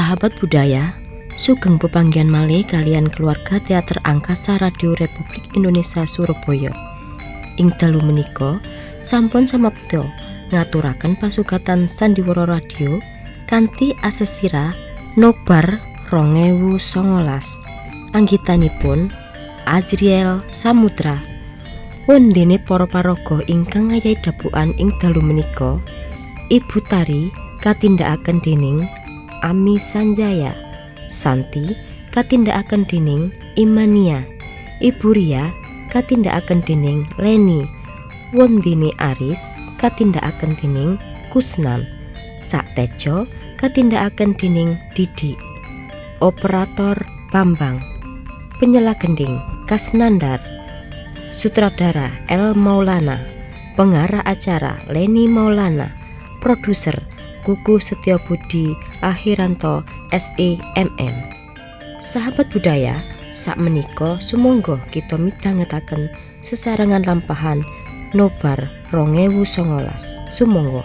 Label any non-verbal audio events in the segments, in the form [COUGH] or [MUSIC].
Sahabat budaya, sugeng pepanggian malih kalian keluarga Teater Angkasa Radio Republik Indonesia Surabaya. Ing dalu menika sampun samapta ngaturaken pasugatan Sandiwara Radio kanthi asesira nobar 2019. Anggitanipun Azriel Samudra. Wondene para paraga ingkang ngayahi dabukan ing dalu menika Ibu Tari katindakaken dening Ami Sanjaya, Santi katindakaken dening Imania, Ibu Ria katindakaken dening Leni, Wondene Aris katindakaken dening Kusnan, Cak Tejo katindakaken dening Didi, Operator Bambang, Penyela Gending Kasnandar, Sutradara El Maulana, Pengarah acara Leni Maulana, Produser Kuku Setiabudi Akhiranto SEMM. Sahabat budaya, sak menika sumangga kita midhangetaken sesarengan lampahan Nobar 2019. Sumangga.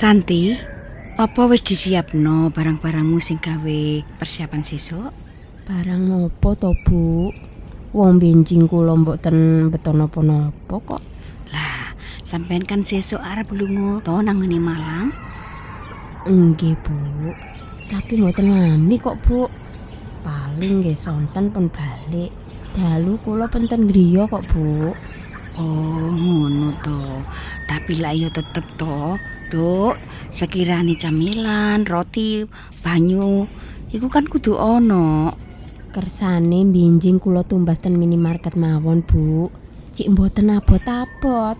Santi, apa wis disiapno barang-barangmu sing gawe persiapan sesuk? Barang nopo to, Bu? Wong benjing kula mboten beton napa-napa kok. Lah, sampean kan sesuk arep lunga to nang ngene Malang? Nggih, Bu. Tapi mboten ngami kok, Bu. Paling nggih sonten pun balik. Dalu kula penten griya kok, Bu. Oh, ngono to. Tapi lah yo tetep to, Duk. Sekirane camilan, roti, banyu, iku kan kudu ono. Kersane benjing kula tumbas ten minimarket mawon, Bu. Cik mboten abot-abot.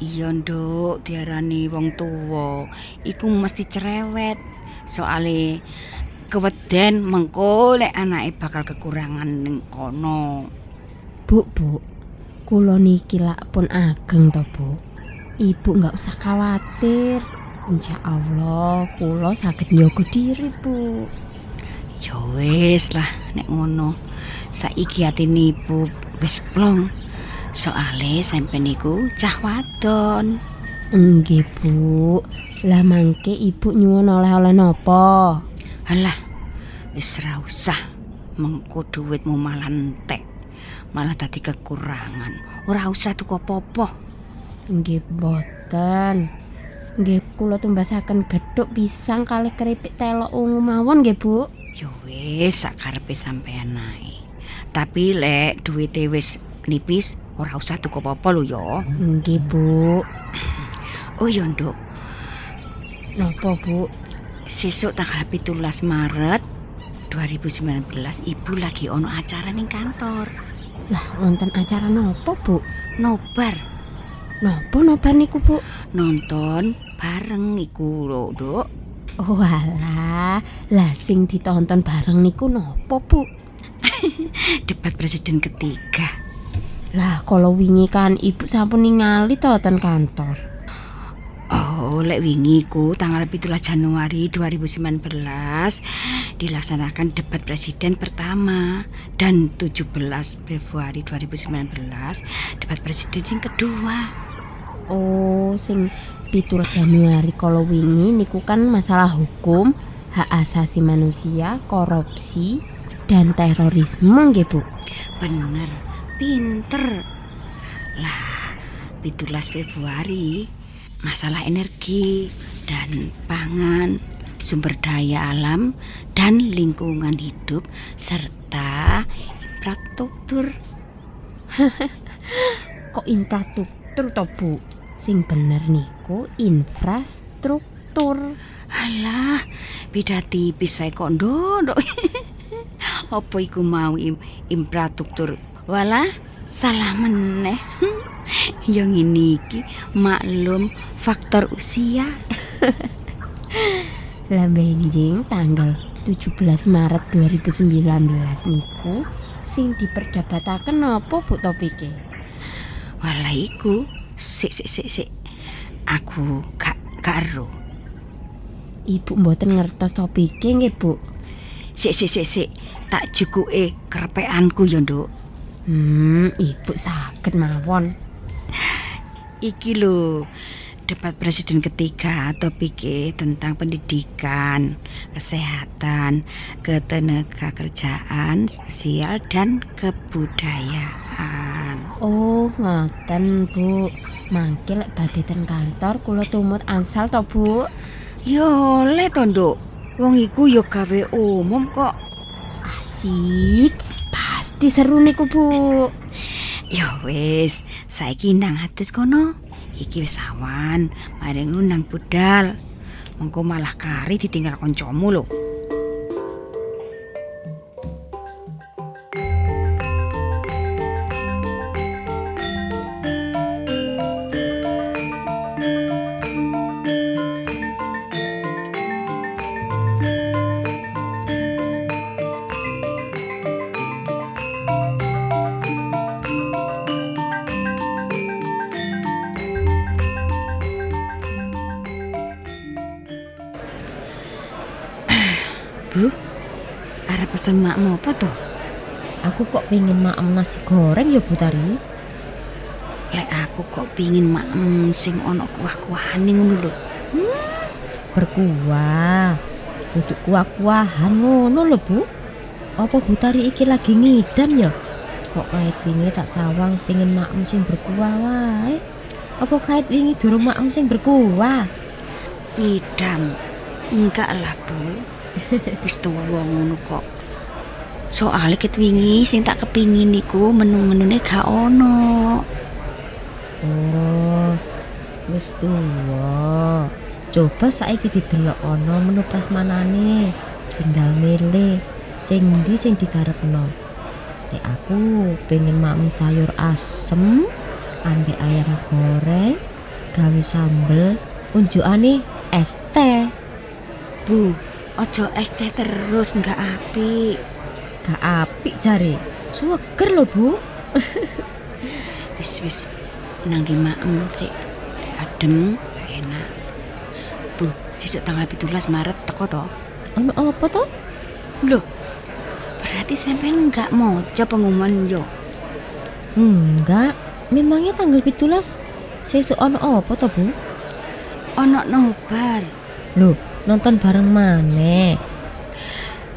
Iya, Nduk, diarani wong tuwa, iku mesti cerewet. Soale keweden mengko lek anake bakal kekurangan ning kono. Bu, Bu. Kula niki lak pun ageng to, Bu. Ibu nggak usah khawatir. Insya Allah, kula saged nyogo diri, Bu. Ya wis lah nek ngono. Saiki atine ibu wis plong. Soale sampeyan niku cah wadon. Nggih, Bu. Lah mangke Ibu nyuwun oleh-oleh napa? Halah, wis ra usah. Mengko dhuwitmu malah entek. Malah dadi kekurangan. Ora usah tuku apa-apa. Nggih, boten. Nggih, kula tumbasaken gethuk pisang kalih keripik telok ungu mawon nggih, Bu. Ya wis sakarepe sampeyan ae. Tapi lek duwite wis nipis, ora usah tuku apa-apa lho ya. Nggih, Bu. [CLEARS THROAT] Oh ya, Nduk. Napa, Bu? Sesuk tanggal 17 Maret 2019 ibu lagi ono acara ning kantor. Lah, wonten acara napa, Bu? Nobar Napa nobar niku, Bu? nonton bareng iku lho, Nduk. Oh alah, lah sing ditonton bareng niku napa, Bu? [LAUGHS] Debat presiden ketiga. Lah kalau wingi kan ibu sampun ningali to ten kantor. Oh, lek wingi ku tanggal 17 Januari 2019 dilaksanakan debat presiden pertama dan 17 Februari 2019 debat presiden yang kedua. Oh, sing 17 Januari kalau wingi niku kan masalah hukum, hak asasi manusia, korupsi, dan terorisme nggih, Bu. Bener, pinter. Lah, 17 Februari masalah energi dan pangan, sumber daya alam dan lingkungan hidup serta infrastruktur. [LAUGHS] Kok infrastruktur to, Bu? Sing bener niku infrastruktur. Alah, beda tipis saya kok ndodok. [LAUGHS] Apa iku mau im infrastruktur? Walah, salah meneh. [LAUGHS] Yang ini iki maklum faktor usia. [LAUGHS] Lah benjing tanggal 17 Maret 2019 niku sing diperdebataken apa Bu topike? Walah iku, sik sik sik sik. Aku gak karo. Ibu mboten ngertos topike nggih, Bu. Sik sik sik sik. Tak jukuke kerepeanku ya, Nduk. Hmm, ibu sakit mawon. Iki lho debat presiden ketiga topiknya tentang pendidikan, kesehatan, ketenaga kerjaan, sosial dan kebudayaan. Oh, ngoten, Bu. Mangke lek badhe ten kantor kula tumut ansal to, Bu. Yo le to, Nduk. Wong iku yo gawe umum kok. Asik. Pasti seru niku, Bu. Yo wis, saiki nang atus kono. Iki wis awan, maring lu nang budal. Mengko malah kari ditinggal koncomu lho. Pesen makmu apa tuh? Aku kok pengen maem nasi goreng ya Bu Tari. Lek aku kok pingin maem sing ono kuah-kuahane ngono lho. Berkuah. Duduk kuah-kuahan ngono lho Bu. Apa Bu Tari iki lagi ngidam ya? Kok kait wingi tak sawang pengen maem sing berkuah wae. Apa kait wingi durung maem sing berkuah? Idam. Enggak lah, Bu. [LAUGHS] Wis tuwa ngono kok. Soale ket wingi sing tak kepingin niku menu-menune gak ono. Oh, wis tuwa. Coba saiki didelok ana menu prasmanane. Tinggal milih sing ndi sing dikarepno. Nek aku pengen makan sayur asem ambek ayam goreng gawe sambel unjukane es teh Bu, ojo es teh terus enggak apik. Gak apik jare suweger lho Bu [LAUGHS] Wis wis nang di maem sik adem enak. Bu, sesuk tanggal 17 Maret teko to. ono apa to Loh, berarti sampean enggak moco pengumuman yo. enggak memangnya tanggal 17 sesuk ono apa to Bu Ono nobar. Loh, nonton bareng maneh.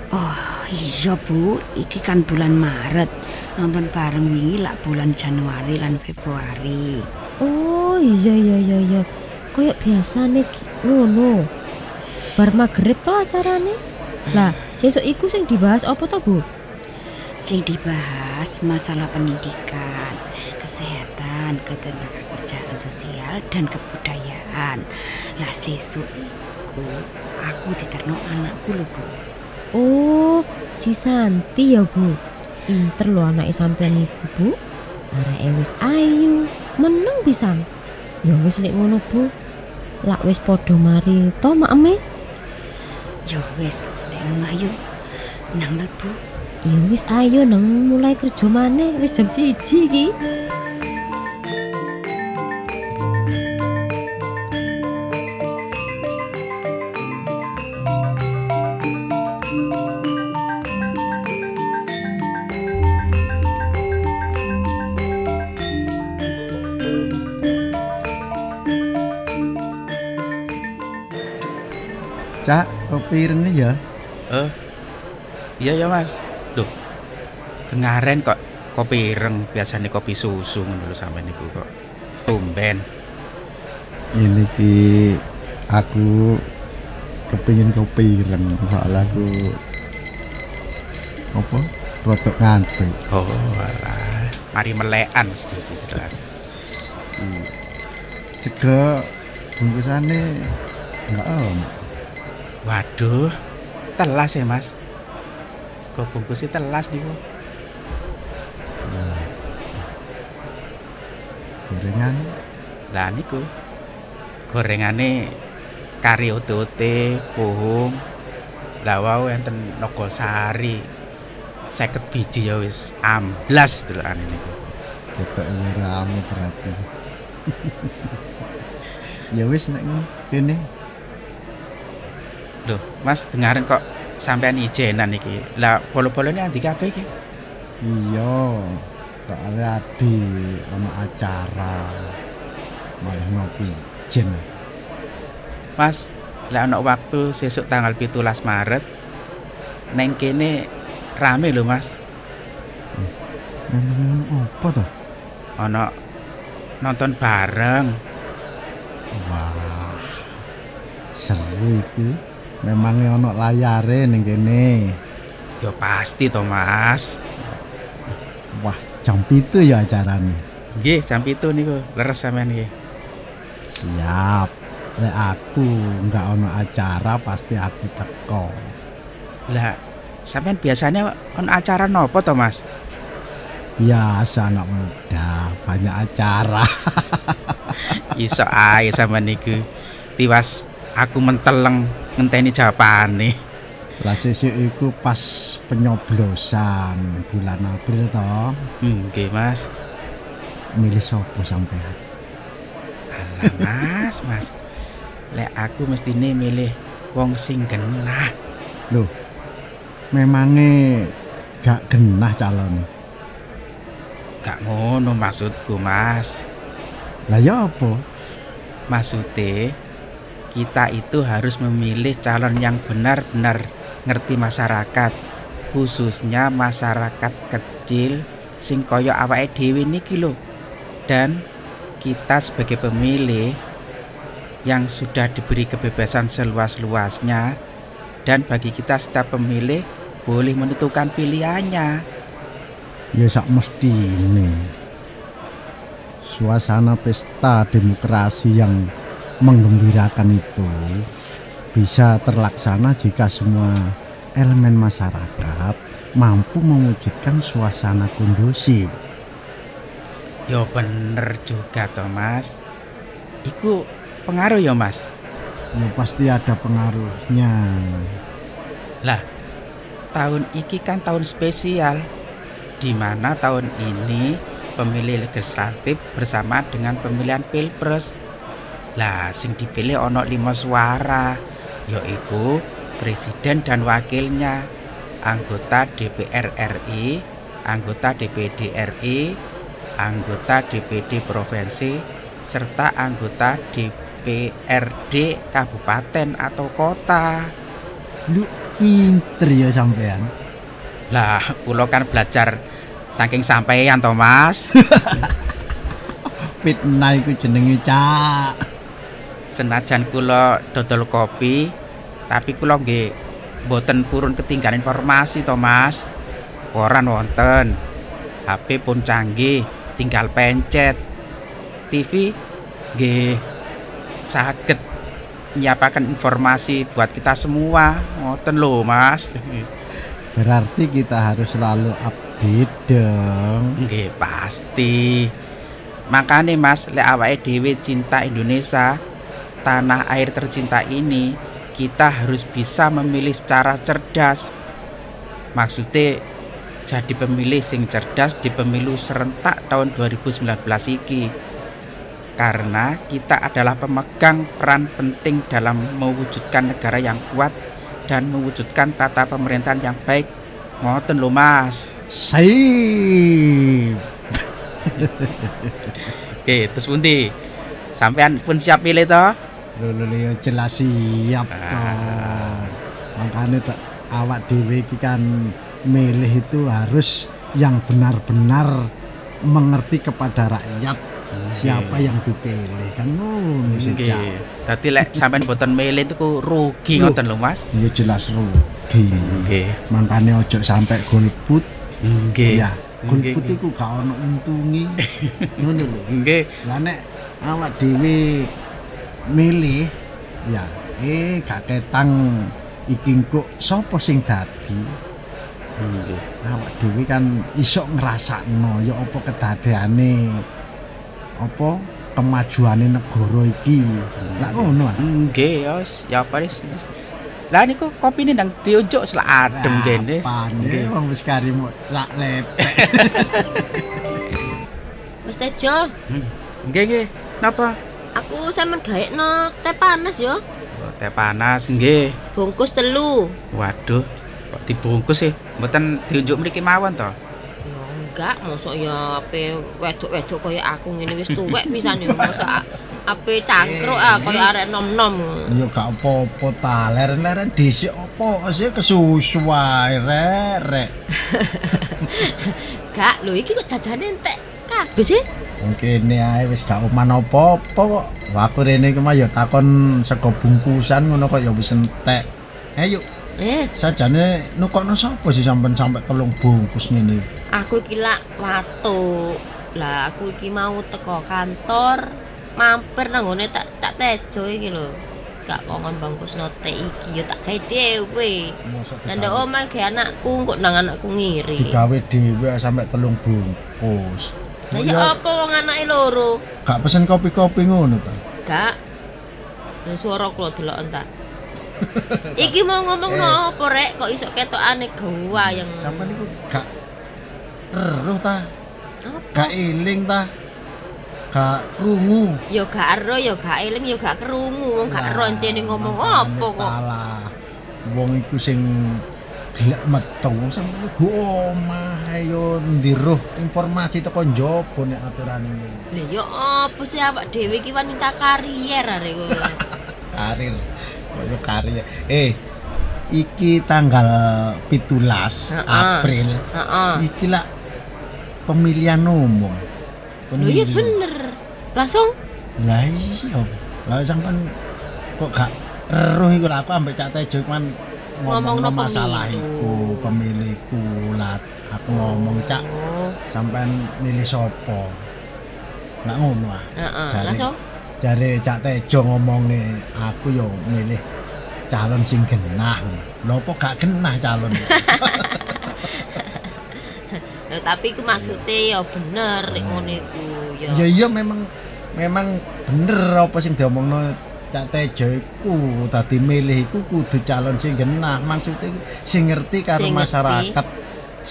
Oh iya bu, iki kan bulan Maret. Nonton bareng wingi lah bulan Januari lan Februari. Oh iya iya iya iya. Kayak biasa nih ngono. Bar magrib to acarane. Lah, sesuk iku sing dibahas apa to, Bu? Sing dibahas masalah pendidikan, kesehatan, ketenaga kerjaan sosial dan kebudayaan. Lah sesuk iku aku diterno anakku lho bu. Oh, si Santi ya, Bu. Pinter lho anake sampean iku, Bu. Areke wis ayu, meneng pisan. Ya wis nek ngono, Bu. Lak wis padha mari to makeme. Yo wis, nek ngono ayo nang mlebu. Ya wis ayo nang mulai kerja maneh wis jam 1 iki. Cak, kopi ireng ya. Eh, iya ya mas. Duh, dengaren kok kopi ireng biasanya kopi susu ngono lho sampean niku kok. Tumben. Ini ki aku kepingin kopi ireng soalnya aku apa rotok ngantuk Oh, alah. Mari melekan sedikit lah. hmm. sego bungkusannya enggak om Waduh, telas ya mas. Kok bungkusnya telas niku. Nah. gorengan Lah niku gorengane kari ote-ote, pohong. Lah wau enten Nogosari. 50 biji ya wis amblas delokane niku. ketok ramu berarti [LAUGHS] ya wis nek kene Loh, Mas dengaran kok sampean ijenan iki. Lah bolo-bolone andi kabeh iki. iya soalnya adi ono acara malah ngopi jen Mas, lah ana waktu sesuk tanggal 17 Maret neng kene rame lho Mas. memang apa toh Ana nonton bareng. Wah, seru itu. Memangnya ono layare ning kene. Ya pasti to Mas. Wah, jam itu ya acarane. Nggih, jam itu niku leres sampean nggih. Siap. Lek aku nggak ono acara pasti aku teko. Lah sampean biasanya on acara nopo to Mas? Biasa anak muda, banyak acara. [LAUGHS] Iso ae sampean niku. Tiwas aku menteleng ngenteni jawabane. Lah sesuk iku pas penyoblosan bulan April toh. Nggih Mas. Milih sopo sampean? Alah Mas, Mas. Lek aku mestine milih wong sing genah. Loh, memangnya gak genah calon. Gak ngono maksudku, Mas. Lah ya apa? Maksudnya kita itu harus memilih calon yang benar-benar ngerti masyarakat, khususnya masyarakat kecil sing kaya awake dhewe niki lho. Dan kita sebagai pemilih yang sudah diberi kebebasan seluas-luasnya dan bagi kita setiap pemilih boleh menentukan pilihannya. Ya sak mesti ini. Suasana pesta demokrasi yang menggembirakan itu bisa terlaksana jika semua elemen masyarakat mampu mewujudkan suasana kondusif. Yo bener juga Thomas. Iku pengaruh ya Mas. Ya pasti ada pengaruhnya. Lah, tahun iki kan tahun spesial di mana tahun ini pemilih legislatif bersama dengan pemilihan pilpres. Lah, sing dipilih ono lima suara, yaitu presiden dan wakilnya, anggota DPR RI, anggota DPD RI, anggota DPD provinsi, serta anggota DPRD kabupaten atau kota. Lu pinter ya sampean. Lah, kula kan belajar saking sampeyan to, Mas. [LAUGHS] Fitnah iku jenenge cak. Senajan kula dodol kopi, tapi kula nggih boten purun ketinggalan informasi to, Mas. Koran wonten. HP pun canggih, tinggal pencet. TV nggih saged nyiapakan informasi buat kita semua. Ngoten lho, Mas. [LAUGHS] Berarti kita harus selalu update dong. Nggih pasti. Makanya Mas, lek awake dhewe cinta Indonesia, tanah air tercinta ini, kita harus bisa memilih secara cerdas. Maksudnya jadi pemilih sing cerdas di pemilu serentak tahun 2019 iki. Karena kita adalah pemegang peran penting dalam mewujudkan negara yang kuat dan mewujudkan tata pemerintahan yang baik. Ngoten lho Mas. Oke, terus pundi? Sampean pun siap pilih toh? Lho, ya jelas siap Ah. toh. Makanya tak awak dhewe iki kan milih itu harus yang benar-benar mengerti kepada rakyat siapa yang dipilih kan ngono sejak. Nggih. Dadi lek sampean boten milih itu rugi ngoten lho Mas. Ya jelas rugi. Nggih. Makanya ojo sampai golput. Nggih. Ya, golput iku gak ono untungi. [LAUGHS] Ngono lho. Nggih. Lah nek awak dhewe milih ya eh gak ketang iki kok sapa sing dadi Nggih. awak dhewe kan iso ngrasakno ya apa kedadeane apa kemajuane negara iki lah ngono ah. Nggih, yos, ya wis. Lah niku kopine ndang diunjuk selak adem kene. Nggih. wong wis karimu lak lepek [LAUGHS] Mas Tejo, Nggih, nggih. Napa? Aku sampean gaekno teh panas yo. Oh, Teh panas nggih. Bungkus telu. Waduh, kok dibungkus sih? Mboten diunjuk mriki mawon to. Ya enggak, mosok ya ape wedok-wedok kaya aku ngene wis tuwek pisan ya mosok ape cangkruk ah kaya arek nom-nom. ya gak apa-apa ta leren-leren dhisik apa sih kesusu wae rek rek [LAUGHS] Gak, lho iki kok jajane entek kabeh sih. Mungkin ae wis gak oman apa-apa kok. Aku rene iki mah ya takon sego bungkusan ngono kok ya wis entek. Ayo, Eh, sajane nukokno sapa sih sampean sampe telung bungkus ngene. aku iki lak watu. Lah aku iki mau teko kantor, mampir nang ngene tak tak tejo iki lho. Gak kongon bangkusno teh iki ya tak gawe dhewe. Ndek omah gawe anakku kok nang anakku ngiri. digawe dhewe sampe telung bungkus. Lah ya apa wong anake loro? gak pesen kopi-kopi ngono ta. Gak. Lah suara kula delok entak. [LAUGHS] Iki mau ngomong no apa rek kok iso ketokane gawa yang Sampeyan iku gak eruh ta, gak eling ta. Gak krungu. Ya gak ero ya gak eling ya gak kerungu wong gak ero encene ngomong apa kok. Alah. Wong iku sing gelek metu sampe go omah ayo ndiruh informasi teko njaba nek aturan ini. Lah ya apa sih awak dhewe iki wanita karier arek kowe. [LAUGHS] Karir. Koyo karya. Eh, iki tanggal 17 Heeh. April. Heeh. Iki lah pemilihan umum. Lho ya bener. Langsung Lah iya. Lah sampean kok gak eruh iku aku ambek Cak Tejo kan ngomong Ngomongno masalah pemilu. iku, pemiliku lah aku ngomong Cak Oh, sampean milih sapa. Lah ngono ah. heeh, langsung Jare Cak Tejo ngomongne aku yo milih calon sing genah. Lho apa gak genah calon? [LAUGHS] Tapi ku maksudnya ya bener nek ngono iku ya. Ya iya memang memang bener apa sing diomongno Cak Tejo iku dadi milih iku kudu calon sing genah maksudnya sing ngerti karo Sing ngerti.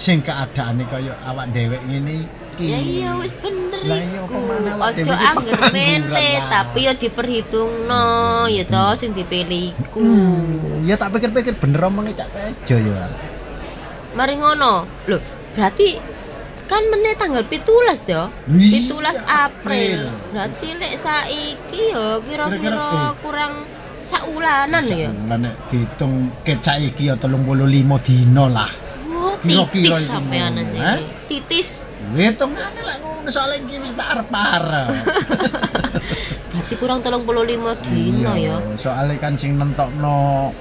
Sing keadaane kaya awak dhewek ngene iki. Ya iya wis bener iya, iku. Ojo mele lah. tapi ya diperhitungno ya to sing dipilih iku. Hmm, ya tak pikir-pikir bener omongnya Cak Tejo ya. Mari ngono. Lho, berarti kan meneh tanggal 17 yo. 17 April. Berarti lek saiki yo Kira-kira, kira-kira eh. kurang saulanan ya. Nek diitung ket saiki ya 35 dino lah. Titis iku sampean ngono, aja iki. Titis. Hitungane lah ngono soalnya iki wis tak arep-arep. [LAUGHS] Berarti kurang 35 dino Iya, ya. Soalnya kan sing nentokno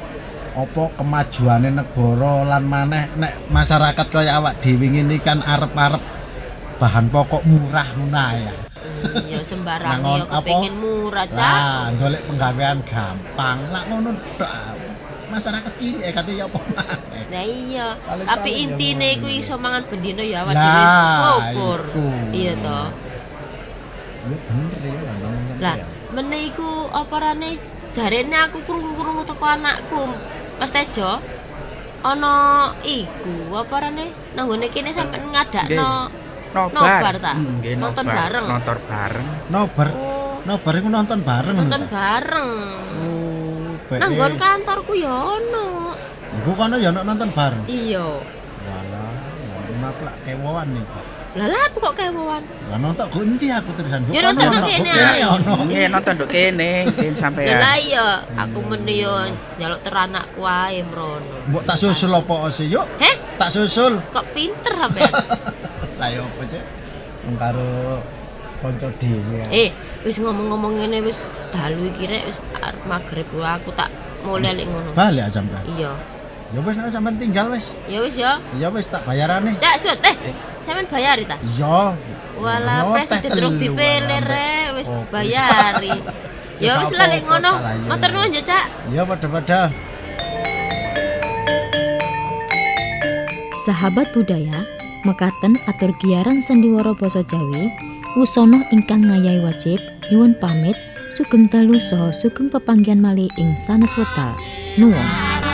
apa kemajuane negara lan maneh nek masyarakat kaya awak dhewe ngene kan arep-arep bahan pokok murah ngono [LAUGHS] ya. Iya sembarang ya kepengin murah, Lah, Cak. golek penggawean gampang. Lah ngono tok. Masyarakat cilik eh kate ya apa. Nah iya, tapi ya intine iku iso mangan bendino ya awak Lah, dhewe syukur. Iya toh. Ya bener ya ngomong Lah, ya. meneh iku apa rane jarene aku krungu-krungu teko anakku. Mas Tejo, ana iku apa rane nang ngene kene sampean ngadakno Nobar. Nobar ta? Nggih, Nonton bareng? Nonton bareng. Nobar, oh, nobar iku nonton bareng nonton bareng. Oh. Nang nggon kantorku ya ono. Iku kono ya ono nonton bareng. Iya. Walah, aku lak kewoan nih. Lah lah apa kok kewoan? Lah nonton kok endi aku terusan. Ya, nonton kok kene. Nggih nonton nduk kene, kene sampean. lah iya, aku meni yo njaluk teranakku ae mrono. Mbok tak susul apa sih yuk? Heh, Tak susul. kok pinter sampean? [LAUGHS] Lah yo apa sih? Wong karo kanca dhewe. eh, wis ngomong-ngomong ngene wis dalu iki rek wis arep magrib aku tak mulai lek ngono. Balik aja sampean. Iya. Ya wis nek sampean tinggal wis. Ya wis ya. Ya wis tak bayarane. Cak suwet eh. Sampean bayari ta? Iya. Teh presiden durung dipilih walah, rek, wis Oh, bayari. [LAUGHS] Ya Ya, wis lah lek ngono. iya, Matur iya. nuwun ya, Cak. Ya pada-pada. Sahabat budaya, mekaten atur giaran sandiwara basa Jawi, wusana ingkang ngayahi wajib nyuwun pamit sugeng dalu saha sugeng pepanggihan malih ing sanes wekdal. Nuwun.